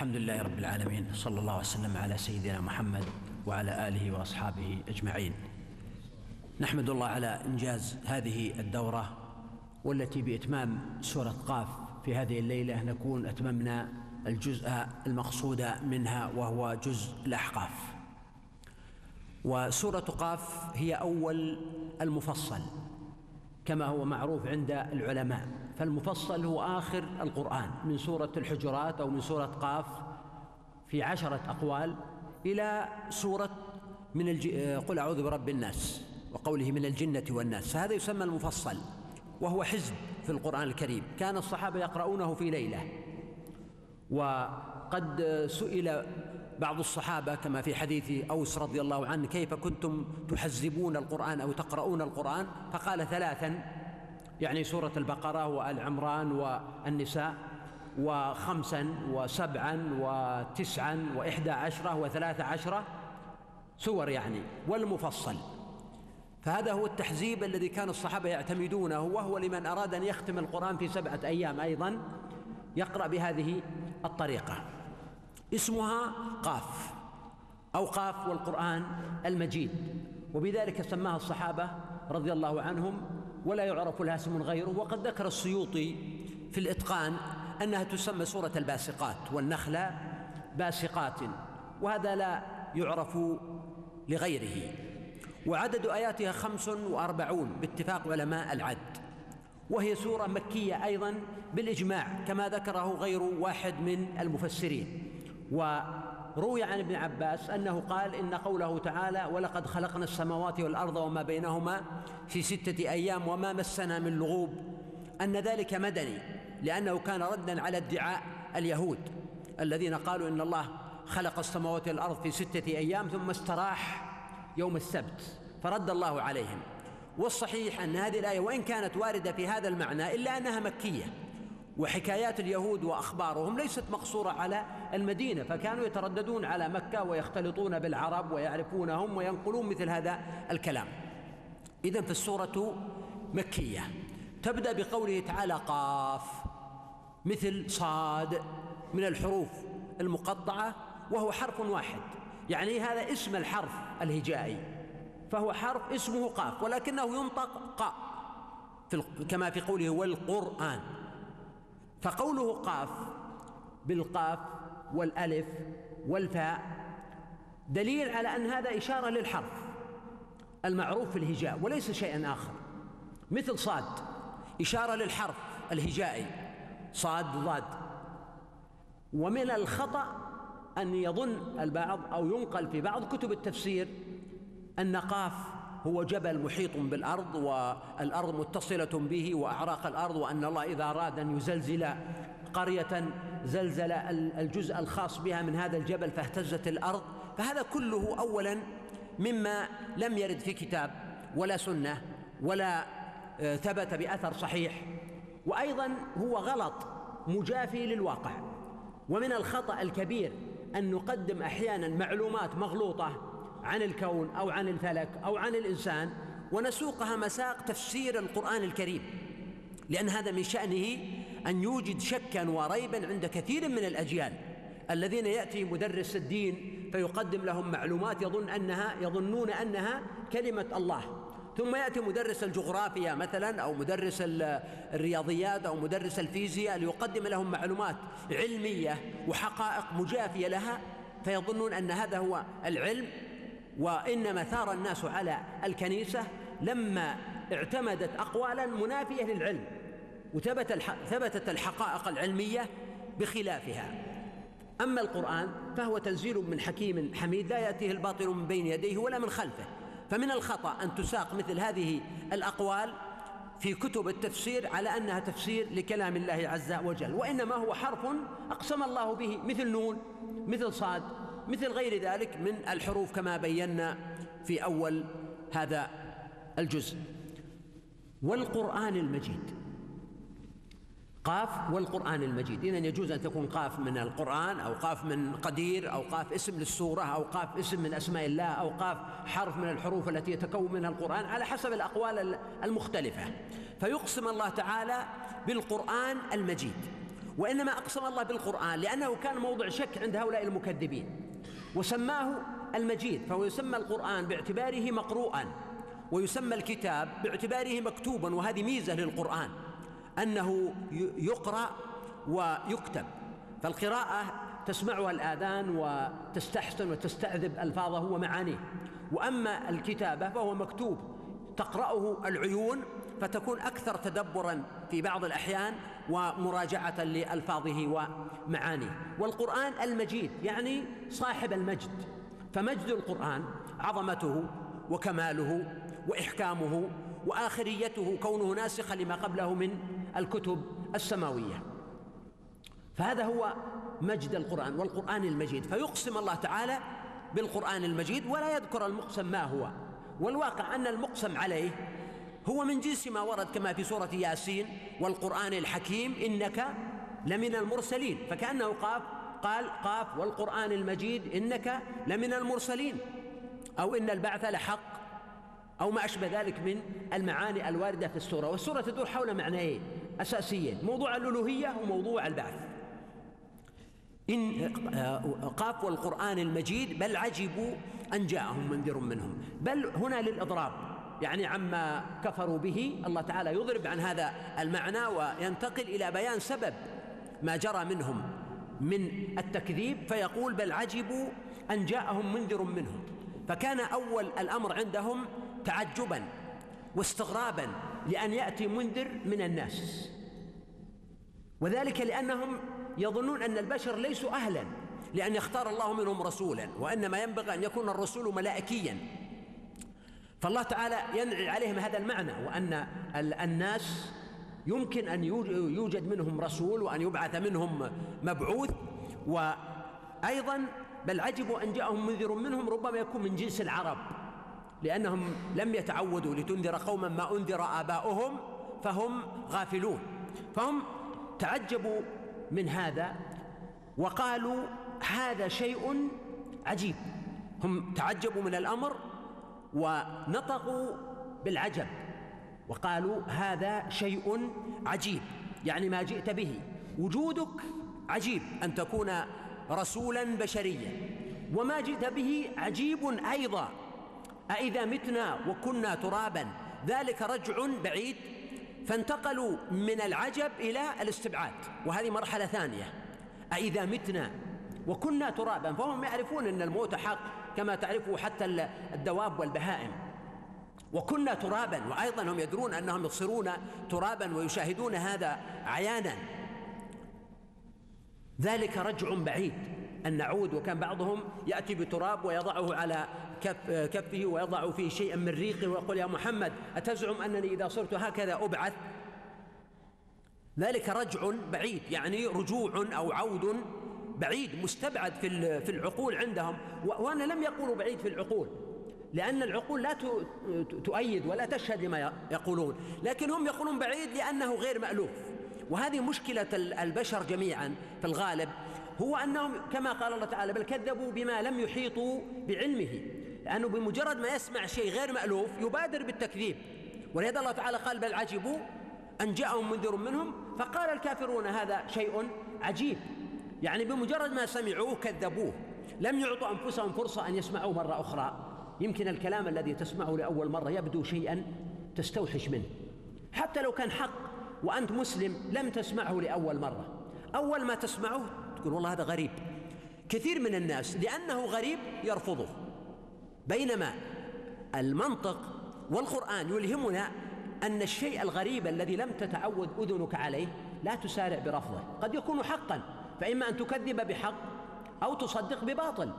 الحمد لله رب العالمين صلى الله وسلم على سيدنا محمد وعلى آله وأصحابه أجمعين. نحمد الله على إنجاز هذه الدورة والتي بإتمام سورة قاف في هذه الليلة نكون أتممنا الجزء المقصود منها وهو جزء الأحقاف. وسورة قاف هي أول المفصل كما هو معروف عند العلماء. فالمفصل هو آخر القرآن من سورة الحجرات أو من سورة قاف في عشرة أقوال إلى سورة من الج... قل أعوذ برب الناس وقوله من الجنة والناس. فهذا يسمى المفصل وهو حزب في القرآن الكريم. كان الصحابة يقرؤونه في ليلة. وقد سئل بعض الصحابة كما في حديث أوس رضي الله عنه كيف كنتم تحزبون القرآن أو تقرؤون القرآن؟ فقال ثلاثا يعني سورة البقرة وآل عمران والنساء وخمسا وسبعا وتسعا وإحدى عشرة وثلاث عشرة سور يعني والمفصل. فهذا هو التحزيب الذي كان الصحابة يعتمدونه وهو لمن أراد أن يختم القرآن في سبعة أيام أيضا يقرأ بهذه الطريقة. اسمها قاف أو قاف والقرآن المجيد وبذلك سماها الصحابة رضي الله عنهم ولا يعرف لها اسم غيره وقد ذكر السيوطي في الإتقان أنها تسمى سورة الباسقات والنخل باسقات وهذا لا يعرف لغيره. وعدد آياتها خمس وأربعون باتفاق علماء العد وهي سورة مكية أيضا بالإجماع كما ذكره غير واحد من المفسرين. وروي عن ابن عباس أنه قال إن قوله تعالى ولقد خلقنا السماوات والأرض وما بينهما في ستة أيام وما مسنا من لغوب. أن ذلك مدني لأنه كان ردا على ادعاء اليهود الذين قالوا إن الله خلق السماوات والأرض في ستة أيام ثم استراح يوم السبت فرد الله عليهم. والصحيح أن هذه الآية وإن كانت واردة في هذا المعنى إلا أنها مكية. وحكايات اليهود وأخبارهم ليست مقصورة على المدينة فكانوا يترددون على مكة ويختلطون بالعرب ويعرفونهم وينقلون مثل هذا الكلام. اذا فالسوره مكية تبدأ بقوله تعالى قاف مثل صاد من الحروف المقطعة وهو حرف واحد. يعني هذا اسم الحرف الهجائي فهو حرف اسمه قاف ولكنه ينطق قاء كما في قوله والقرآن. فقوله قاف بالقاف والألف والفاء دليل على أن هذا إشارة للحرف المعروف في الهجاء وليس شيئا آخر. مثل صاد إشارة للحرف الهجائي صاد ضاد. ومن الخطأ أن يظن البعض أو ينقل في بعض كتب التفسير أن قاف هو جبل محيط بالأرض والأرض متصلة به وأعراق الأرض وأن الله إذا أراد أن يزلزل قرية زلزل الجزء الخاص بها من هذا الجبل فاهتزت الأرض. فهذا كله اولا مما لم يرد في كتاب ولا سنة ولا ثبت بأثر صحيح. وأيضا هو غلط مجافي للواقع. ومن الخطأ الكبير أن نقدم أحيانا معلومات مغلوطة عن الكون أو عن الفلك أو عن الإنسان ونسوقها مساق تفسير القرآن الكريم. لأن هذا من شأنه أن يوجد شكا وريبا عند كثير من الأجيال الذين يأتي مدرس الدين فيقدم لهم معلومات يظن أنها يظنون أنها كلمة الله. ثم يأتي مدرس الجغرافيا مثلا أو مدرس الرياضيات أو مدرس الفيزياء ليقدم لهم معلومات علمية وحقائق مجافية لها فيظنون أن هذا هو العلم وانما ثار الناس على الكنيسة لما اعتمدت أقوالا منافية للعلم وثبت ثبتت الحقائق العلمية بخلافها. أما القرآن فهو تنزيل من حكيم حميد لا يأتيه الباطل من بين يديه ولا من خلفه. فمن الخطأ أن تساق مثل هذه الأقوال في كتب التفسير على أنها تفسير لكلام الله عز وجل. وإنما هو حرف أقسم الله به مثل نون مثل صاد مثل غير ذلك من الحروف كما بينا في أول هذا الجزء. والقرآن المجيد. قاف والقرآن المجيد. إذا يجوز أن تكون قاف من القرآن أو قاف من قدير أو قاف اسم للسورة أو قاف اسم من أسماء الله أو قاف حرف من الحروف التي يتكون منها القرآن على حسب الأقوال المختلفة. فيقسم الله تعالى بالقرآن المجيد. وإنما أقسم الله بالقرآن لأنه كان موضع شك عند هؤلاء المكذبين. وسماه المجيد فهو يسمى القرآن باعتباره مقروءا ويسمى الكتاب باعتباره مكتوبا وهذه ميزة للقرآن أنه يقرأ ويكتب. فالقراءة تسمعها الآذان وتستحسن وتستعذب ألفاظه ومعانيه. وأما الكتابة فهو مكتوب تقرأه العيون فتكون أكثر تدبرا في بعض الأحيان ومراجعة لألفاظه ومعانيه. والقرآن المجيد يعني صاحب المجد. فمجد القرآن عظمته وكماله وإحكامه وآخريته كونه ناسخا لما قبله من الكتب السماوية. فهذا هو مجد القرآن والقرآن المجيد. فيقسم الله تعالى بالقرآن المجيد ولا يذكر المقسم ما هو. والواقع أن المقسم عليه هو من جنس ما ورد كما في سورة ياسين والقرآن الحكيم إنك لمن المرسلين فكأنه قاف قال قاف والقرآن المجيد إنك لمن المرسلين أو إن البعث لحق أو ما أشبه ذلك من المعاني الواردة في السورة. والسورة تدور حول معنيين أساسيين موضوع الألوهية وموضوع البعث. إن قاف والقرآن المجيد بل عجبوا أن جاءهم منذر منهم. بل هنا للإضراب. يعني عما كفروا به الله تعالى يضرب عن هذا المعنى وينتقل إلى بيان سبب ما جرى منهم من التكذيب فيقول بل عجبوا أن جاءهم منذر منهم. فكان أول الأمر عندهم تعجبا واستغرابا لأن يأتي منذر من الناس. وذلك لأنهم يظنون أن البشر ليسوا أهلا. لأن يختار الله منهم رسولا وإنما ينبغي أن يكون الرسول ملائكيا. فالله تعالى ينعي عليهم هذا المعنى وأن الناس يمكن أن يوجد منهم رسول وأن يبعث منهم مبعوث. وأيضا بل عجبوا أن جاءهم منذر منهم ربما يكون من جنس العرب لأنهم لم يتعودوا لتنذر قوما ما أنذر آباؤهم فهم غافلون. فهم تعجبوا من هذا وقالوا هذا شيء عجيب. هم تعجبوا من الأمر ونطقوا بالعجب وقالوا هذا شيء عجيب. يعني ما جئت به. وجودك عجيب أن تكون رسولا بشريا وما جئت به عجيب أيضا. أإذا متنا وكنا ترابا. ذلك رجع بعيد. فانتقلوا من العجب إلى الاستبعاد. وهذه مرحلة ثانية. أإذا متنا وكنا ترابا فهم يعرفون أن الموت حق كما تعرفه حتى الدواب والبهائم. وكنا ترابا وأيضا هم يدرون أنهم يصيرون ترابا ويشاهدون هذا عيانا. ذلك رجع بعيد أن نعود وكان بعضهم يأتي بتراب ويضعه على كف كفه ويضع فيه شيئا من ريقه ويقول يا محمد أتزعم أنني إذا صرت هكذا أبعث؟ ذلك رجع بعيد يعني رجوع أو عود بعيد مستبعد في في العقول عندهم. وأنا لم يقولوا بعيد في العقول لأن العقول لا تؤيد ولا تشهد لما يقولون. لكن هم يقولون بعيد لأنه غير مألوف. وهذه مشكلة البشر جميعا في الغالب هو أنهم كما قال الله تعالى بل كذبوا بما لم يحيطوا بعلمه. لأنه بمجرد ما يسمع شيء غير مألوف يبادر بالتكذيب. ولهذا الله تعالى قال بل عجبوا أن جاءهم منذر منهم. فقال الكافرون هذا شيء عجيب. يعني بمجرد ما سمعوه كذبوه. لم يعطوا أنفسهم فرصة أن يسمعوه مرة أخرى. يمكن الكلام الذي تسمعه لأول مرة يبدو شيئا تستوحش منه. حتى لو كان حق وأنت مسلم لم تسمعه لأول مرة. أول ما تسمعه تقول والله هذا غريب. كثير من الناس لأنه غريب يرفضه. بينما المنطق والقرآن يلهمنا أن الشيء الغريب الذي لم تتعود أذنك عليه لا تسارع برفضه. قد يكون حقا. فإما أن تكذب بحق أو تصدق بباطل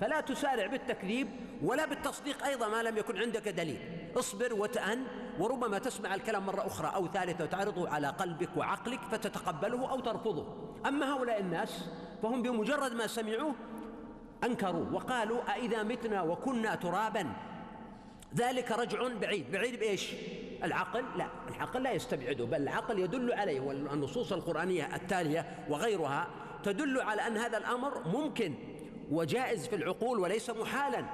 فلا تسارع بالتكذيب ولا بالتصديق أيضا ما لم يكن عندك دليل. اصبر وتأن وربما تسمع الكلام مرة أخرى أو ثالثة وتعرضه على قلبك وعقلك فتتقبله أو ترفضه. أما هؤلاء الناس فهم بمجرد ما سمعوه أنكروا وقالوا أإذا متنا وكنا ترابا. ذلك رجع بعيد. بعيد بإيش؟ العقل. لا العقل لا يستبعده بل العقل يدل عليه والنصوص القرآنية التالية وغيرها. تدل على أن هذا الأمر ممكن وجائز في العقول وليس محالا.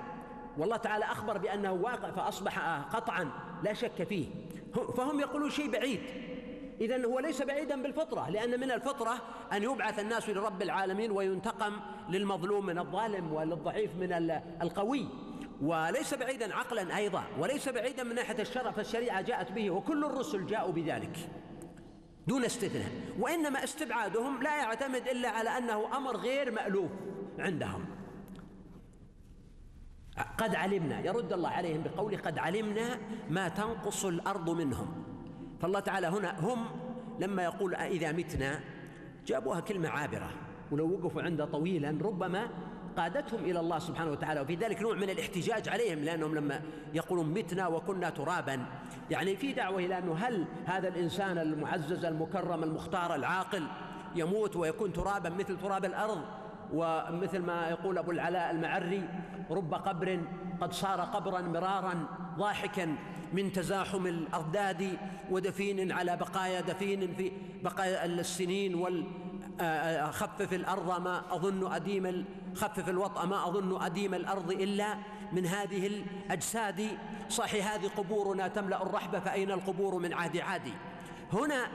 والله تعالى أخبر بأنه واقع فأصبح قطعا لا شك فيه. فهم يقولون شيء بعيد. إذا هو ليس بعيدا بالفطرة لأن من الفطرة أن يبعث الناس لرب العالمين وينتقم للمظلوم من الظالم وللضعيف من القوي. وليس بعيدا عقلا أيضا وليس بعيدا من ناحية الشرع فالشريعة جاءت به وكل الرسل جاءوا بذلك. دون استثناء وإنما استبعادهم لا يعتمد إلا على أنه أمر غير مألوف عندهم. قد علمنا يرد الله عليهم بقوله قد علمنا ما تنقص الأرض منهم. فالله تعالى هنا هم لما يقول إذا متنا جابوها كلمة عابرة ولو وقفوا عنده طويلا ربما قادتهم إلى الله سبحانه وتعالى. وفي ذلك نوع من الاحتجاج عليهم لأنهم لما يقولون متنا وكنا ترابا. يعني في دعوة إلى أنه هل هذا الإنسان المعزز المكرم المختار العاقل يموت ويكون ترابا مثل تراب الأرض ومثل ما يقول أبو العلاء المعري رب قبر قد صار قبرا مرارا ضاحكا من تزاحم الأرداد ودفين على بقايا دفين في بقايا السنين وال خفف الأرض ما أظن أديم خفف الوطأ ما أظن أديم الأرض إلا من هذه الأجساد. صح هذه قبورنا تملأ الرحبة فأين القبور من عهد عادي؟ هنا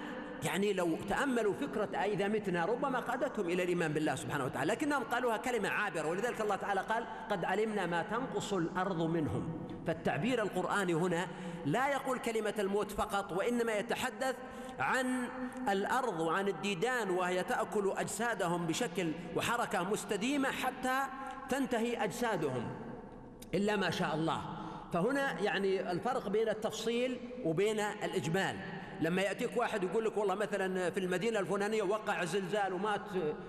يعني لو تأملوا فكرة إذا متنا ربما قادتهم إلى الإيمان بالله سبحانه وتعالى لكنهم قالوها كلمة عابرة ولذلك الله تعالى قال قد علمنا ما تنقص الأرض منهم فالتعبير القرآني هنا لا يقول كلمة الموت فقط وإنما يتحدث عن الأرض وعن الديدان وهي تأكل أجسادهم بشكل وحركة مستديمة حتى تنتهي أجسادهم. إلا ما شاء الله. فهنا يعني الفرق بين التفصيل وبين الإجمال. لما يأتيك واحد يقول لك والله مثلا في المدينة الفلانية وقع زلزال ومات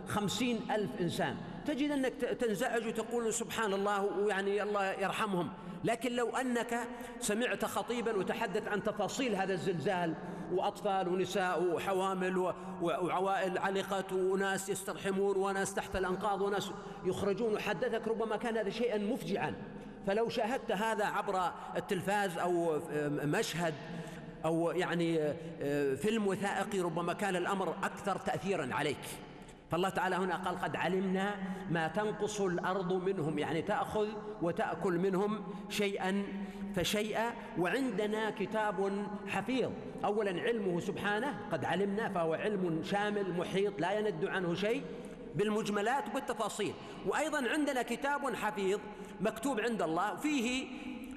خمسين ألف إنسان تجد أنك تنزعج وتقول سبحان الله ويعني الله يرحمهم. لكن لو أنك سمعت خطيبا وتحدث عن تفاصيل هذا الزلزال وأطفال ونساء وحوامل وعوائل علقت وناس يسترحمون وناس تحت الأنقاض وناس يخرجون وحدثك ربما كان هذا شيئا مفجعا. فلو شاهدت هذا عبر التلفاز أو مشهد أو يعني آه، فيلم وثائقي ربما كان الأمر أكثر تأثيرا عليك. فالله تعالى هنا قال قد علمنا ما تنقص الأرض منهم يعني تأخذ وتأكل منهم شيئا فشيئا. وعندنا كتاب حفيظ أولا علمه سبحانه قد علمنا فهو علم شامل محيط لا يند عنه شيء بالمجملات وبالتفاصيل. وأيضا عندنا كتاب حفيظ مكتوب عند الله فيه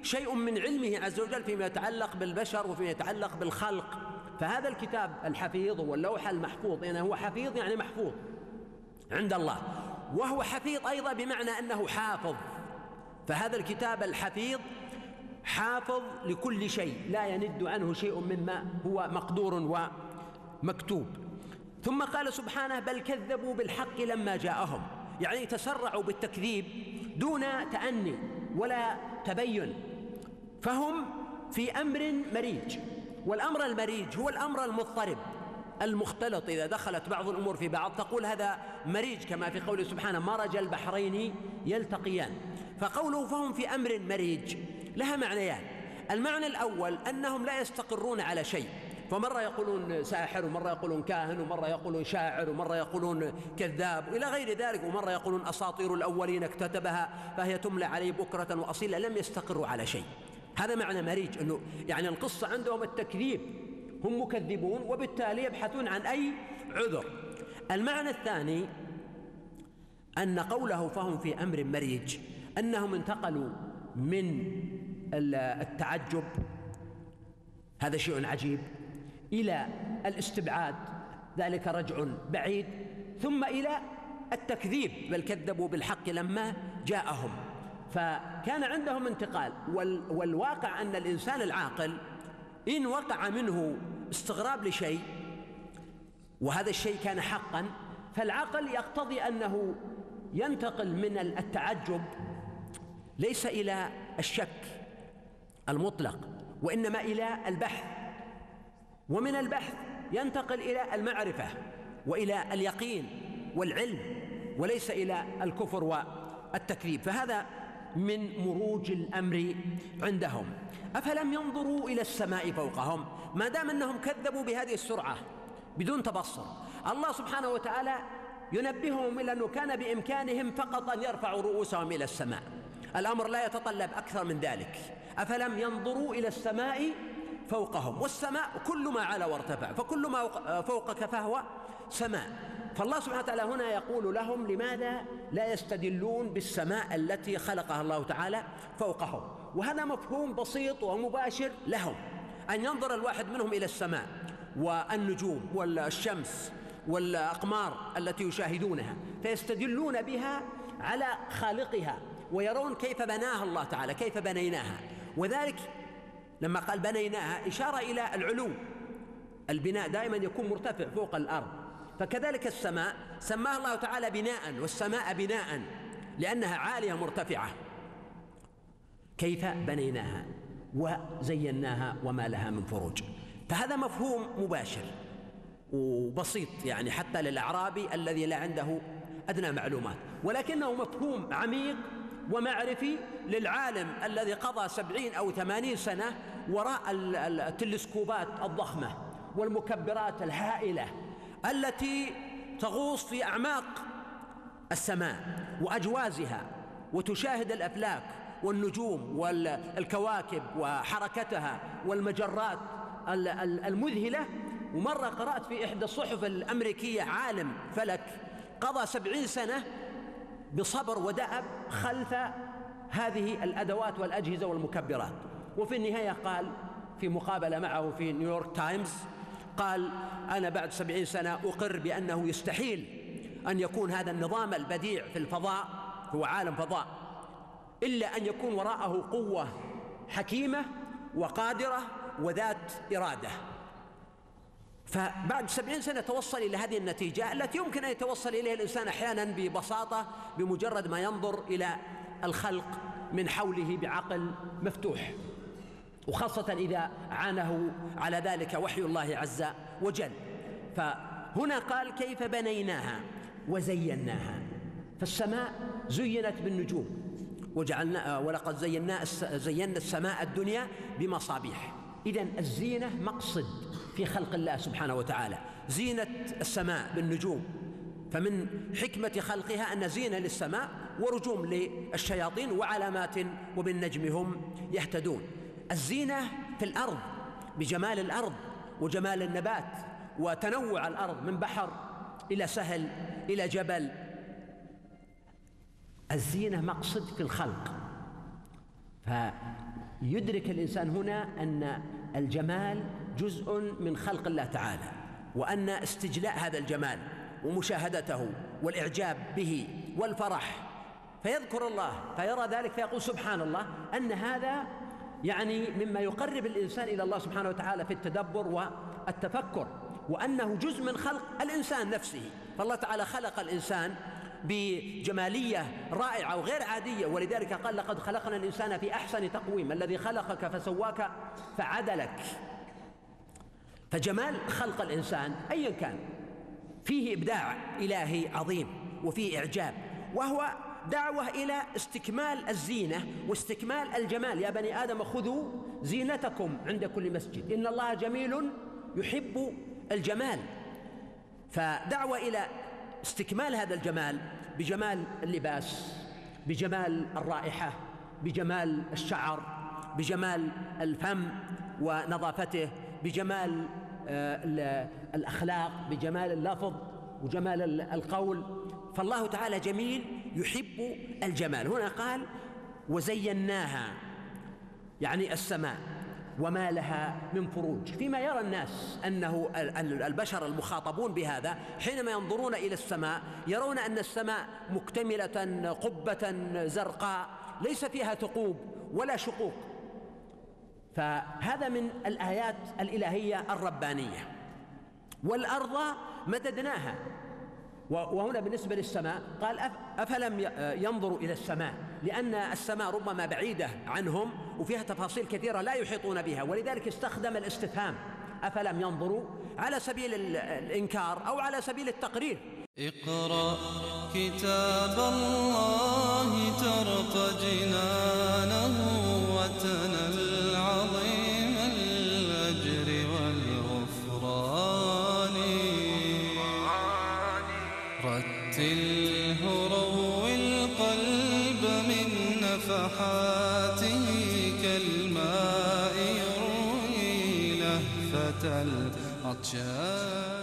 شيء من علمه عز وجل فيما يتعلق بالبشر وفيما يتعلق بالخلق. فهذا الكتاب الحفيظ هو اللوح المحفوظ يعني هو حفيظ يعني محفوظ عند الله. وهو حفيظ أيضا بمعنى أنه حافظ. فهذا الكتاب الحفيظ حافظ لكل شيء لا يند عنه شيء مما هو مقدور ومكتوب. ثم قال سبحانه بل كذبوا بالحق لما جاءهم. يعني تسرعوا بالتكذيب دون تأني ولا تبين. فهم في أمر مريج والأمر المريج هو الأمر المضطرب المختلط. إذا دخلت بعض الأمور في بعض تقول هذا مريج كما في قوله سبحانه مرج البحرين يلتقيان. فقوله فهم في أمر مريج لها معنيان. المعنى الأول أنهم لا يستقرون على شيء. فمرة يقولون ساحر ومرة يقولون كاهن ومرة يقولون شاعر ومرة يقولون كذاب إلى غير ذلك. ومرة يقولون أساطير الأولين اكتتبها فهي تملى عليه بكرة وأصيلا لم يستقروا على شيء. هذا معنى مريج أنه يعني القصة عندهم التكذيب هم مكذبون وبالتالي يبحثون عن أي عذر. المعنى الثاني أن قوله فهم في أمر مريج أنهم انتقلوا من التعجب هذا شيء عجيب إلى الاستبعاد ذلك رجع بعيد ثم إلى التكذيب بل كذبوا بالحق لما جاءهم. فكان عندهم انتقال. والواقع أن الإنسان العاقل إن وقع منه استغراب لشيء وهذا الشيء كان حقا فالعقل يقتضي أنه ينتقل من التعجب ليس إلى الشك المطلق وإنما إلى البحث. ومن البحث ينتقل إلى المعرفة وإلى اليقين والعلم وليس إلى الكفر والتكذيب. فهذا من مروج الأمر عندهم. أفلم ينظروا إلى السماء فوقهم؟ ما دام أنهم كذبوا بهذه السرعة بدون تبصر الله سبحانه وتعالى ينبههم إلى أنه كان بإمكانهم فقط أن يرفعوا رؤوسهم إلى السماء. الأمر لا يتطلب أكثر من ذلك. أفلم ينظروا إلى السماء فوقهم؟ والسماء كل ما على وارتفع فكل ما فوقك فهو سماء. فالله سبحانه وتعالى هنا يقول لهم لماذا لا يستدلون بالسماء التي خلقها الله تعالى فوقهم؟ وهذا مفهوم بسيط ومباشر لهم. أن ينظر الواحد منهم إلى السماء والنجوم والشمس والأقمار التي يشاهدونها فيستدلون بها على خالقها ويرون كيف بناها الله تعالى كيف بنيناها. وذلك لما قال بنيناها إشارة إلى العلو. البناء دائما يكون مرتفع فوق الأرض. فكذلك السماء سماها الله تعالى بناء والسماء بناء لأنها عالية مرتفعة. كيف بنيناها؟ وزيناها وما لها من فروج. فهذا مفهوم مباشر وبسيط يعني حتى للأعرابي الذي لا عنده أدنى معلومات. ولكنه مفهوم عميق ومعرفي للعالم الذي قضى سبعين أو ثمانين سنة وراء التلسكوبات الضخمة والمكبرات الهائلة. التي تغوص في أعماق السماء وأجوازها وتشاهد الأفلاك والنجوم والكواكب وحركتها والمجرات المذهلة. ومرة قرأت في إحدى الصحف الأمريكية عالم فلك قضى سبعين سنة بصبر ودأب خلف هذه الأدوات والأجهزة والمكبرات. وفي النهاية قال في مقابلة معه في نيويورك تايمز قال أنا بعد سبعين سنة أقر بأنه يستحيل أن يكون هذا النظام البديع في الفضاء هو عالم فضاء إلا أن يكون وراءه قوة حكيمة وقادرة وذات إرادة. فبعد سبعين سنة توصل إلى هذه النتيجة التي يمكن أن يتوصل إليها الإنسان أحيانا ببساطة بمجرد ما ينظر إلى الخلق من حوله بعقل مفتوح. وخاصة إذا عانه على ذلك وحي الله عز وجل. فهنا قال كيف بنيناها وزيناها. فالسماء زينت بالنجوم وجعلنا ولقد زينا زينا السماء الدنيا بمصابيح. إذا الزينة مقصد في خلق الله سبحانه وتعالى. زينة السماء بالنجوم. فمن حكمة خلقها أن زينة للسماء ورجوم للشياطين وعلامات وبالنجم هم يهتدون. الزينة في الأرض بجمال الأرض وجمال النبات وتنوع الأرض من بحر إلى سهل إلى جبل. الزينة مقصد في الخلق. فيدرك الإنسان هنا أن الجمال جزء من خلق الله تعالى وأن استجلاء هذا الجمال ومشاهدته والإعجاب به والفرح فيذكر الله فيرى ذلك فيقول سبحان الله أن هذا يعني مما يقرب الإنسان إلى الله سبحانه وتعالى في التدبر والتفكر وأنه جزء من خلق الإنسان نفسه. فالله تعالى خلق الإنسان بجمالية رائعة وغير عادية ولذلك قال لقد خلقنا الإنسان في أحسن تقويم الذي خلقك فسواك فعدلك. فجمال خلق الإنسان أيا كان فيه إبداع إلهي عظيم وفيه إعجاب وهو دعوة إلى استكمال الزينة واستكمال الجمال. يا بني آدم خذوا زينتكم عند كل مسجد. إن الله جميل يحب الجمال. فدعوة إلى استكمال هذا الجمال بجمال اللباس بجمال الرائحة بجمال الشعر بجمال الفم ونظافته بجمال آه، الأخلاق بجمال اللفظ وجمال القول. فالله تعالى جميل يحب الجمال. هنا قال وزيناها يعني السماء وما لها من فروج. فيما يرى الناس أنه البشر المخاطبون بهذا حينما ينظرون إلى السماء يرون أن السماء مكتملة قبة زرقاء ليس فيها ثقوب ولا شقوق. فهذا من الآيات الإلهية الربانية. والأرض مددناها. وهنا بالنسبة للسماء قال أفلم ينظروا إلى السماء؟ لأن السماء ربما بعيدة عنهم وفيها تفاصيل كثيرة لا يحيطون بها ولذلك استخدم الاستفهام. أفلم ينظروا على سبيل الإنكار أو على سبيل التقرير. اقرأ كتاب الله ترق جنانه وتنل كالماء يروي لهفة العطشان